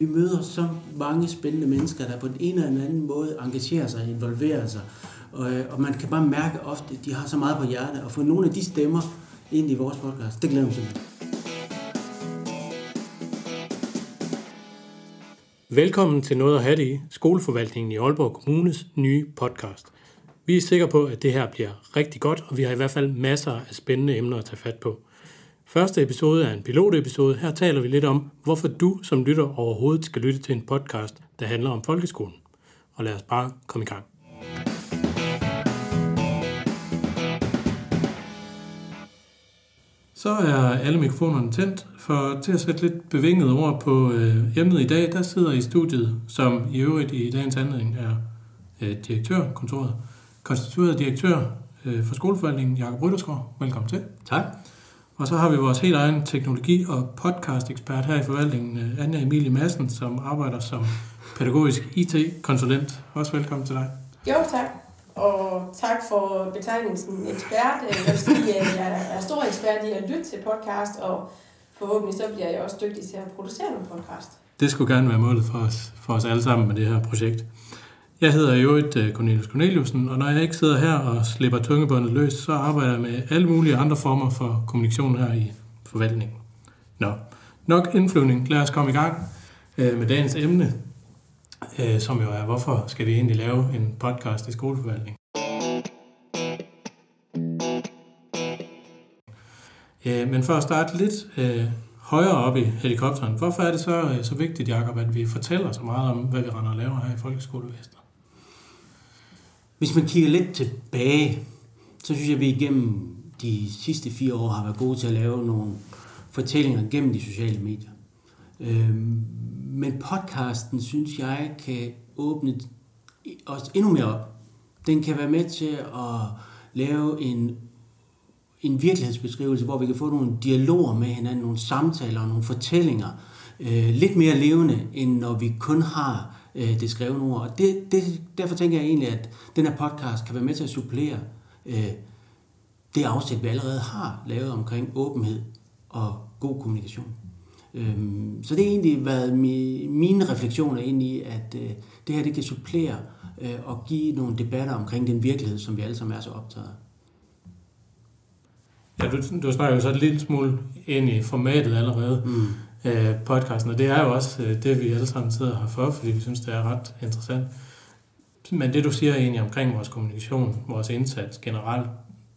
Vi møder så mange spændende mennesker, der på den ene eller anden måde engagerer sig og involverer sig. Og, øh, og man kan bare mærke ofte, at de har så meget på hjertet. Og få nogle af de stemmer ind i vores podcast, det glæder mig simpelthen. Velkommen til Noget at have det i, Skoleforvaltningen i Aalborg Kommunes nye podcast. Vi er sikre på, at det her bliver rigtig godt, og vi har i hvert fald masser af spændende emner at tage fat på. Første episode er en pilotepisode. Her taler vi lidt om, hvorfor du som lytter overhovedet skal lytte til en podcast, der handler om folkeskolen. Og lad os bare komme i gang. Så er alle mikrofonerne tændt. For til at sætte lidt bevinget ord på øh, emnet i dag, der sidder i studiet, som i øvrigt i dagens anledning er øh, direktørkontoret, konstitueret direktør øh, for skoleforvaltningen, Jakob Rytterskov. Velkommen til. Tak. Og så har vi vores helt egen teknologi- og podcast-ekspert her i forvaltningen, øh, Anja Emilie Madsen, som arbejder som pædagogisk IT-konsulent. Også velkommen til dig. Jo, tak. Og tak for betegnelsen ekspert. Jeg vil sige, at jeg er stor ekspert i at lytte til podcast, og forhåbentlig så bliver jeg også dygtig til at producere nogle podcast. Det skulle gerne være målet for os, for os alle sammen med det her projekt. Jeg hedder i øvrigt øh, Cornelius Corneliusen, og når jeg ikke sidder her og slipper tungebåndet løs, så arbejder jeg med alle mulige andre former for kommunikation her i forvaltningen. Nå, nok indflyvning. Lad os komme i gang øh, med dagens emne, øh, som jo er, hvorfor skal vi egentlig lave en podcast i skoleforvaltning? Men for at starte lidt højere op i helikopteren, hvorfor er det så, så vigtigt, Jacob, at vi fortæller så meget om, hvad vi render og laver her i folkeskolevæsenet? Hvis man kigger lidt tilbage, så synes jeg, at vi igennem de sidste fire år har været gode til at lave nogle fortællinger gennem de sociale medier. Øhm, men podcasten, synes jeg, kan åbne os endnu mere op. Den kan være med til at lave en, en virkelighedsbeskrivelse, hvor vi kan få nogle dialoger med hinanden, nogle samtaler og nogle fortællinger, øh, lidt mere levende, end når vi kun har øh, det skrevne ord. Og det, det, derfor tænker jeg egentlig, at den her podcast kan være med til at supplere øh, det afsæt, vi allerede har lavet omkring åbenhed og god kommunikation. Øhm, så det er egentlig været mi, mine refleksioner ind i, at øh, det her det kan supplere øh, og give nogle debatter omkring den virkelighed, som vi alle sammen er så optaget af. Ja, du, du snakker jo så et lille smule ind i formatet allerede. Mm øh, podcasten, og det er jo også øh, det, vi alle sammen sidder her for, fordi vi synes, det er ret interessant. Men det, du siger egentlig omkring vores kommunikation, vores indsats generelt,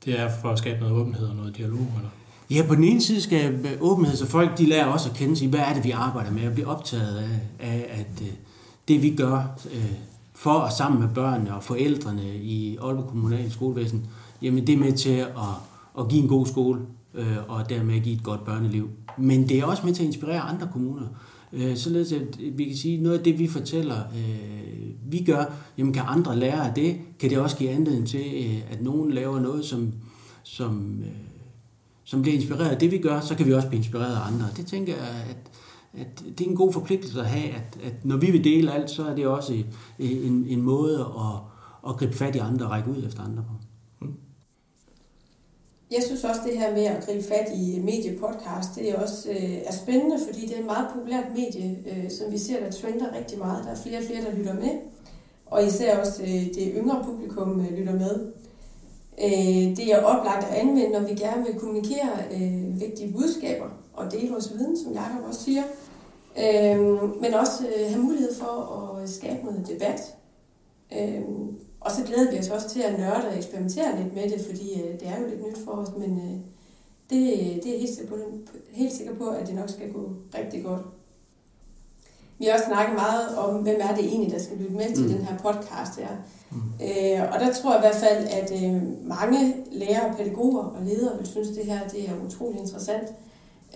det er for at skabe noget åbenhed og noget dialog, eller? Ja, på den ene side skal åbenhed, så folk de lærer også at kende sig, hvad er det, vi arbejder med, og blive optaget af, af at øh, det, vi gør øh, for og sammen med børnene og forældrene i Aalborg Kommunale Skolevæsen, jamen det er med til at, at give en god skole, øh, og dermed give et godt børneliv. Men det er også med til at inspirere andre kommuner. Øh, således at vi kan sige, noget af det, vi fortæller, øh, vi gør, jamen kan andre lære af det? Kan det også give anledning til, øh, at nogen laver noget, som, som, øh, som bliver inspireret af det, vi gør, så kan vi også blive inspireret af andre. Det tænker jeg, at, at det er en god forpligtelse at have, at, at når vi vil dele alt, så er det også øh, en, en måde at, at gribe fat i andre og række ud efter andre på. Jeg synes også, det her med at gribe fat i mediepodcast, det er også øh, er spændende, fordi det er et meget populært medie, øh, som vi ser, der trender rigtig meget. Der er flere og flere, der lytter med, og især også øh, det yngre publikum øh, lytter med. Øh, det er oplagt at anvende, når vi gerne vil kommunikere øh, vigtige budskaber og dele vores viden, som Jacob også siger. Øh, men også øh, have mulighed for at skabe noget debat. Øh, og så glæder vi os også til at nørde og eksperimentere lidt med det, fordi øh, det er jo lidt nyt for os, men øh, det, det er helt sikker, på, helt sikker på, at det nok skal gå rigtig godt. Vi har også snakket meget om, hvem er det egentlig, der skal lytte med til mm. den her podcast her. Mm. Øh, og der tror jeg i hvert fald, at øh, mange lærere, pædagoger og ledere vil synes, at det her det er utrolig interessant.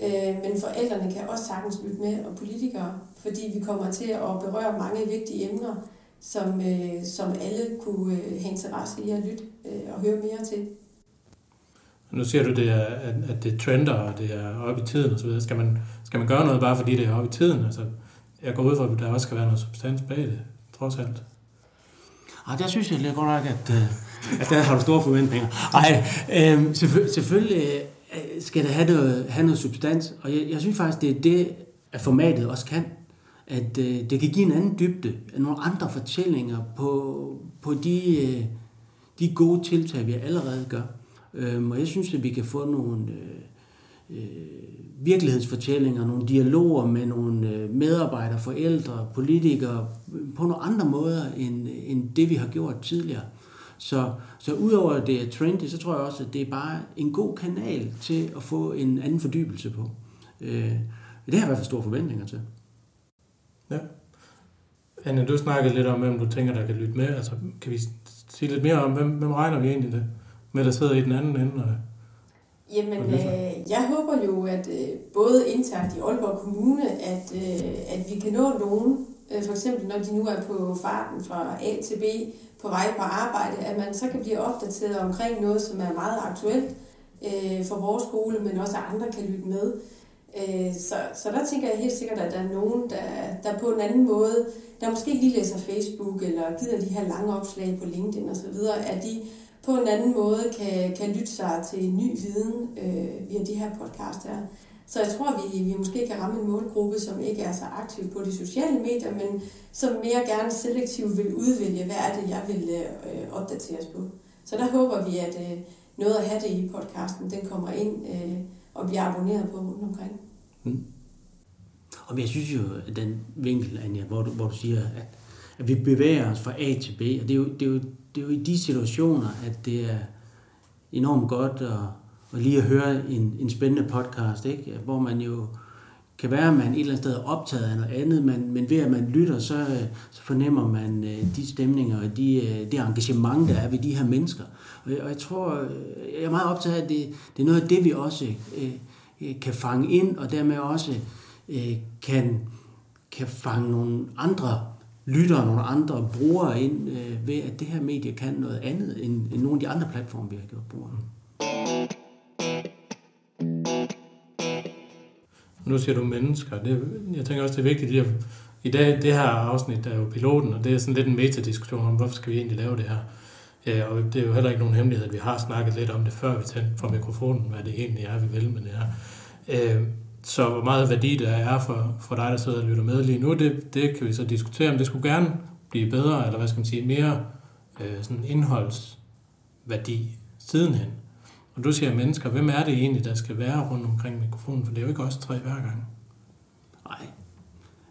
Øh, men forældrene kan også sagtens lytte med, og politikere, fordi vi kommer til at berøre mange vigtige emner, som, øh, som alle kunne øh, have interesse i at lytte øh, og høre mere til. Nu siger du, det er, at, at det trender, og det er oppe i tiden osv. Skal man, skal man gøre noget bare fordi det er oppe i tiden? Altså, jeg går ud fra, at der også skal være noget substans bag det, trods alt. Ah, der synes jeg lidt godt nok, at, øh, at der har du store forventninger. Nej, øh, selvføl- selvfølgelig skal det have noget, have noget substans, og jeg, jeg synes faktisk, det er det, at formatet også kan at øh, det kan give en anden dybde, nogle andre fortællinger på, på de, øh, de gode tiltag, vi allerede gør. Øhm, og jeg synes, at vi kan få nogle øh, øh, virkelighedsfortællinger, nogle dialoger med nogle øh, medarbejdere, forældre, politikere, øh, på nogle andre måder, end, øh, end det vi har gjort tidligere. Så, så udover at det er trendy, så tror jeg også, at det er bare en god kanal til at få en anden fordybelse på. Øh, det har jeg i hvert fald store forventninger til. Ja. Anne, du snakkede lidt om, hvem du tænker, der kan lytte med. Altså, kan vi sige lidt mere om, hvem, hvem regner vi egentlig det med, der sidder i den anden ende? Og, Jamen, øh, jeg håber jo, at øh, både internt i Aalborg Kommune, at, øh, at vi kan nå nogen, øh, for eksempel når de nu er på farten fra A til B, på vej på arbejde, at man så kan blive opdateret omkring noget, som er meget aktuelt øh, for vores skole, men også at andre kan lytte med. Øh, så, så der tænker jeg helt sikkert, at der er nogen, der, der på en anden måde, der måske ikke lige læser Facebook, eller gider de her lange opslag på LinkedIn osv., at de på en anden måde kan, kan lytte sig til ny viden øh, via de her podcast her. Så jeg tror, vi, vi måske kan ramme en målgruppe, som ikke er så aktiv på de sociale medier, men som mere gerne selektivt vil udvælge, hvad er det, jeg vil øh, opdateres på. Så der håber vi, at øh, noget at have det i podcasten, den kommer ind øh, og bliver abonneret på rundt omkring. Mm. Og jeg synes jo, at den vinkel, Anja, hvor du, hvor du siger, at, at vi bevæger os fra A til B, og det er, jo, det, er jo, det er jo i de situationer, at det er enormt godt at, at lige at høre en, en spændende podcast, ikke? hvor man jo kan være, at man et eller andet sted er optaget af noget andet, men, men ved at man lytter, så, så fornemmer man øh, de stemninger og de, øh, det engagement, der er ved de her mennesker. Og jeg, og jeg tror, øh, jeg er meget optaget af, at det, det er noget af det, vi også øh, kan fange ind, og dermed også øh, kan, kan fange nogle andre lyttere, nogle andre brugere ind øh, ved, at det her medie kan noget andet end, end nogle af de andre platforme, vi har gjort brug af. Nu siger du mennesker. Det, jeg tænker også, det er vigtigt, at i dag, det her afsnit der er jo piloten, og det er sådan lidt en metadiskussion om, hvorfor skal vi egentlig lave det her. Ja, og det er jo heller ikke nogen hemmelighed, at vi har snakket lidt om det, før vi tændte for mikrofonen, hvad det egentlig er, vi vil med det her. Øh, så hvor meget værdi der er for, for dig, der sidder og lytter med lige nu, det, det kan vi så diskutere, om det skulle gerne blive bedre, eller hvad skal man sige, mere øh, sådan indholdsværdi sidenhen. Og du siger mennesker, hvem er det egentlig, der skal være rundt omkring mikrofonen? For det er jo ikke også tre hver gang. Nej,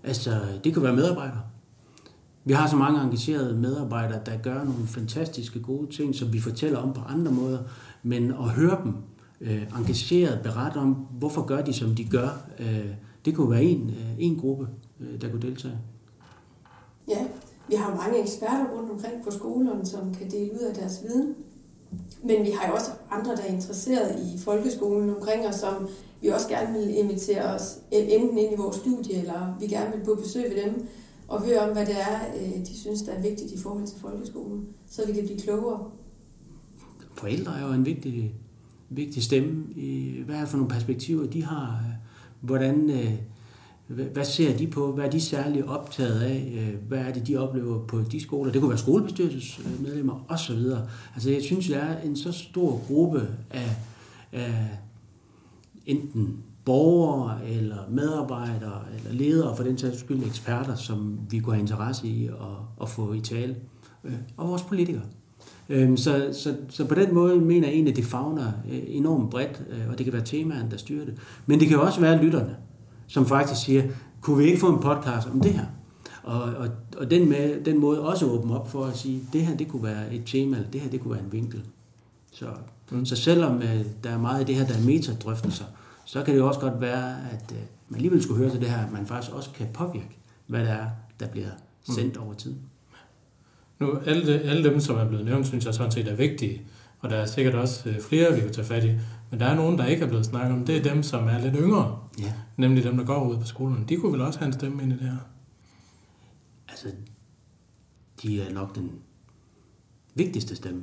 altså det kan være medarbejdere. Vi har så mange engagerede medarbejdere, der gør nogle fantastiske gode ting, som vi fortæller om på andre måder, men at høre dem øh, engageret berette om, hvorfor gør de, som de gør, øh, det kunne være en, øh, en gruppe, øh, der kunne deltage. Ja, vi har mange eksperter rundt omkring på skolerne, som kan dele ud af deres viden. Men vi har jo også andre, der er interesseret i folkeskolen omkring os, som vi også gerne vil invitere os e- enten ind i vores studie, eller vi gerne vil på besøg ved dem og høre om, hvad det er, øh, de synes, der er vigtigt i forhold til folkeskolen, så vi kan blive klogere. Forældre er jo en vigtig, vigtig stemme. Hvad er det for nogle perspektiver, de har? Hvordan, øh, hvad ser de på? Hvad er de særligt optaget af? Øh, hvad er det, de oplever på de skoler? Det kunne være skolebestyrelsesmedlemmer osv. Altså jeg synes, der er en så stor gruppe af, af enten borgere, eller medarbejdere, eller ledere, for den sags skyld eksperter, som vi kunne have interesse i at, at få i tale. Øh, og vores politikere. Øhm, så, så, så på den måde mener jeg egentlig, at det fagner øh, enormt bredt, og det kan være temaerne, der styrer det. Men det kan også være lytterne som faktisk siger, kunne vi ikke få en podcast om det her? Og, og, og den, med, den måde også åbne op for at sige, det her det kunne være et tema, eller det her det kunne være en vinkel. Så, mm. så selvom uh, der er meget af det her, der er metadrøftelser, så kan det jo også godt være, at uh, man alligevel skulle høre til det her, at man faktisk også kan påvirke, hvad det er, der bliver sendt mm. over tid. Nu, alle, alle dem, som er blevet nævnt, synes jeg sådan set er vigtige, og der er sikkert også uh, flere, vi kan tage fat i. Men der er nogen, der ikke er blevet snakket om. Det er dem, som er lidt yngre. Ja. Nemlig dem, der går ud på skolerne. De kunne vel også have en stemme ind i det her? Altså, de er nok den vigtigste stemme.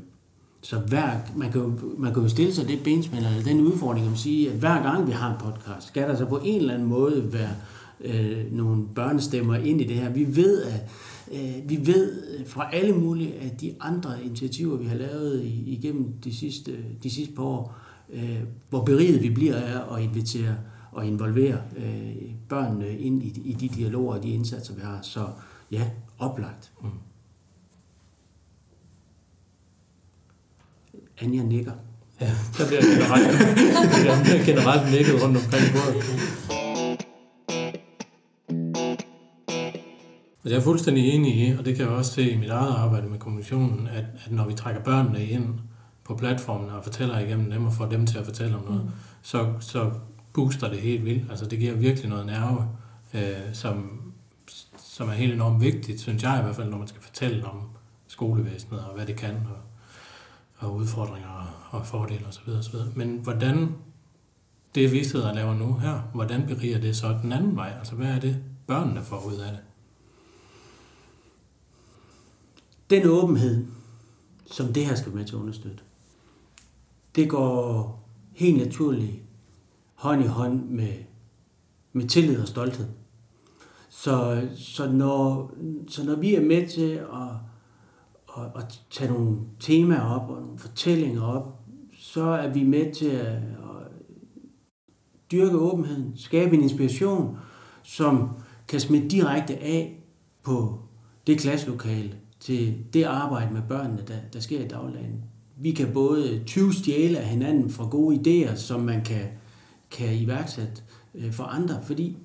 Så hver, man, kan jo, man kan jo stille sig det benspænd, eller den udfordring at sige, at hver gang vi har en podcast, skal der så på en eller anden måde være øh, nogle børnestemmer ind i det her. Vi ved, at øh, vi ved fra alle mulige af de andre initiativer, vi har lavet igennem de sidste, de sidste par år, øh, hvor beriget vi bliver af at invitere at involvere øh, børnene ind i, i de dialoger og de indsatser, vi har. Så ja, oplagt. Mm. Anja nikker. Ja, der bliver generelt, der bliver generelt nikket rundt omkring bordet. jeg er fuldstændig enig i, og det kan jeg også se i mit eget arbejde med kommunikationen, at, at når vi trækker børnene ind på platformen og fortæller igennem dem og får dem til at fortælle om noget, mm. så, så booster det helt vildt. Altså det giver virkelig noget nerve, øh, som, som er helt enormt vigtigt, synes jeg i hvert fald, når man skal fortælle om skolevæsenet og hvad det kan, og, og udfordringer og fordele osv. osv. Men hvordan det, vi sidder og laver nu her, hvordan beriger det så den anden vej? Altså hvad er det, børnene får ud af det? Den åbenhed, som det her skal med til at understøtte, det går helt naturligt hånd i hånd med, med tillid og stolthed. Så, så, når, så når vi er med til at, at, at tage nogle temaer op og nogle fortællinger op, så er vi med til at, at dyrke åbenheden, skabe en inspiration, som kan smitte direkte af på det klasselokale, til det arbejde med børnene, der, der sker i dagligdagen. Vi kan både 20 stjæle af hinanden fra gode idéer, som man kan, kan iværksætte øh, for andre, fordi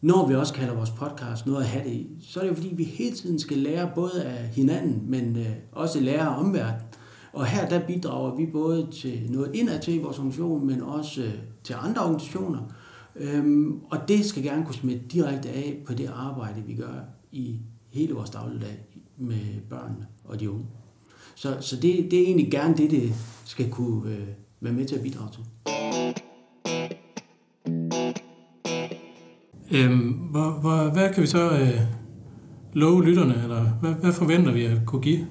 når vi også kalder vores podcast noget at have det i, så er det jo fordi, vi hele tiden skal lære både af hinanden, men øh, også lære af omverdenen. Og her der bidrager vi både til noget indad til i vores organisation, men også øh, til andre organisationer. Øhm, og det skal gerne kunne smitte direkte af på det arbejde, vi gør i hele vores dagligdag med børnene og de unge. Så, så det, det er egentlig gerne det, det skal kunne øh, være med til at bidrage til. Øhm, hvor, hvor, hvad kan vi så øh, love lytterne, eller hvad, hvad forventer vi at kunne give?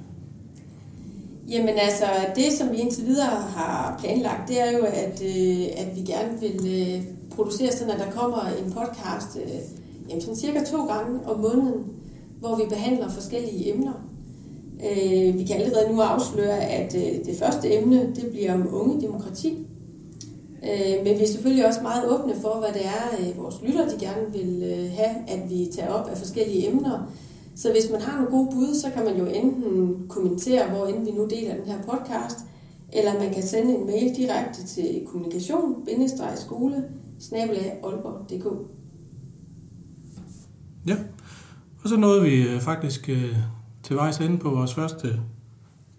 Jamen altså, det som vi indtil videre har planlagt, det er jo, at, øh, at vi gerne vil øh, producere sådan, at der kommer en podcast øh, jamen, sådan cirka to gange om måneden, hvor vi behandler forskellige emner. Øh, vi kan allerede nu afsløre, at øh, det første emne det bliver om unge demokrati. Øh, men vi er selvfølgelig også meget åbne for, hvad det er, vores lytter de gerne vil have, at vi tager op af forskellige emner. Så hvis man har nogle gode bud, så kan man jo enten kommentere, hvor end vi nu deler den her podcast, eller man kan sende en mail direkte til kommunikation-skole Ja, og så nåede vi øh, faktisk øh, til vejs ende på vores første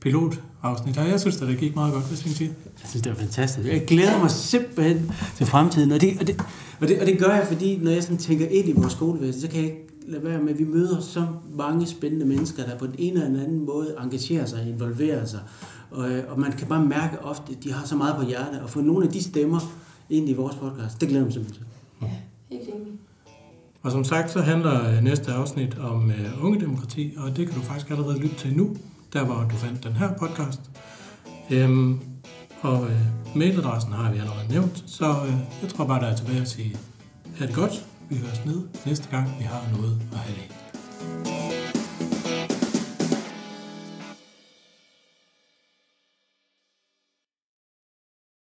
pilotafsnit. Og jeg synes, at det gik meget godt, hvis jeg sige. Jeg synes, det var fantastisk. Jeg glæder mig simpelthen til fremtiden. Og det, og det, og det, og det gør jeg, fordi når jeg sådan tænker ind i vores skolevæsen, så kan jeg ikke lade være med, at vi møder så mange spændende mennesker, der på den ene eller anden måde engagerer sig, involverer sig. Og, øh, og man kan bare mærke ofte, at de har så meget på hjertet. Og få nogle af de stemmer ind i vores podcast, det glæder mig simpelthen til. Ja, helt enig. Og som sagt, så handler øh, næste afsnit om øh, unge demokrati, og det kan du faktisk allerede lytte til nu, der hvor du fandt den her podcast. Øhm, og øh, mailadressen har vi allerede nævnt, så øh, jeg tror bare, der er tilbage at sige, ha' det godt, vi høres ned næste gang, vi har noget at have det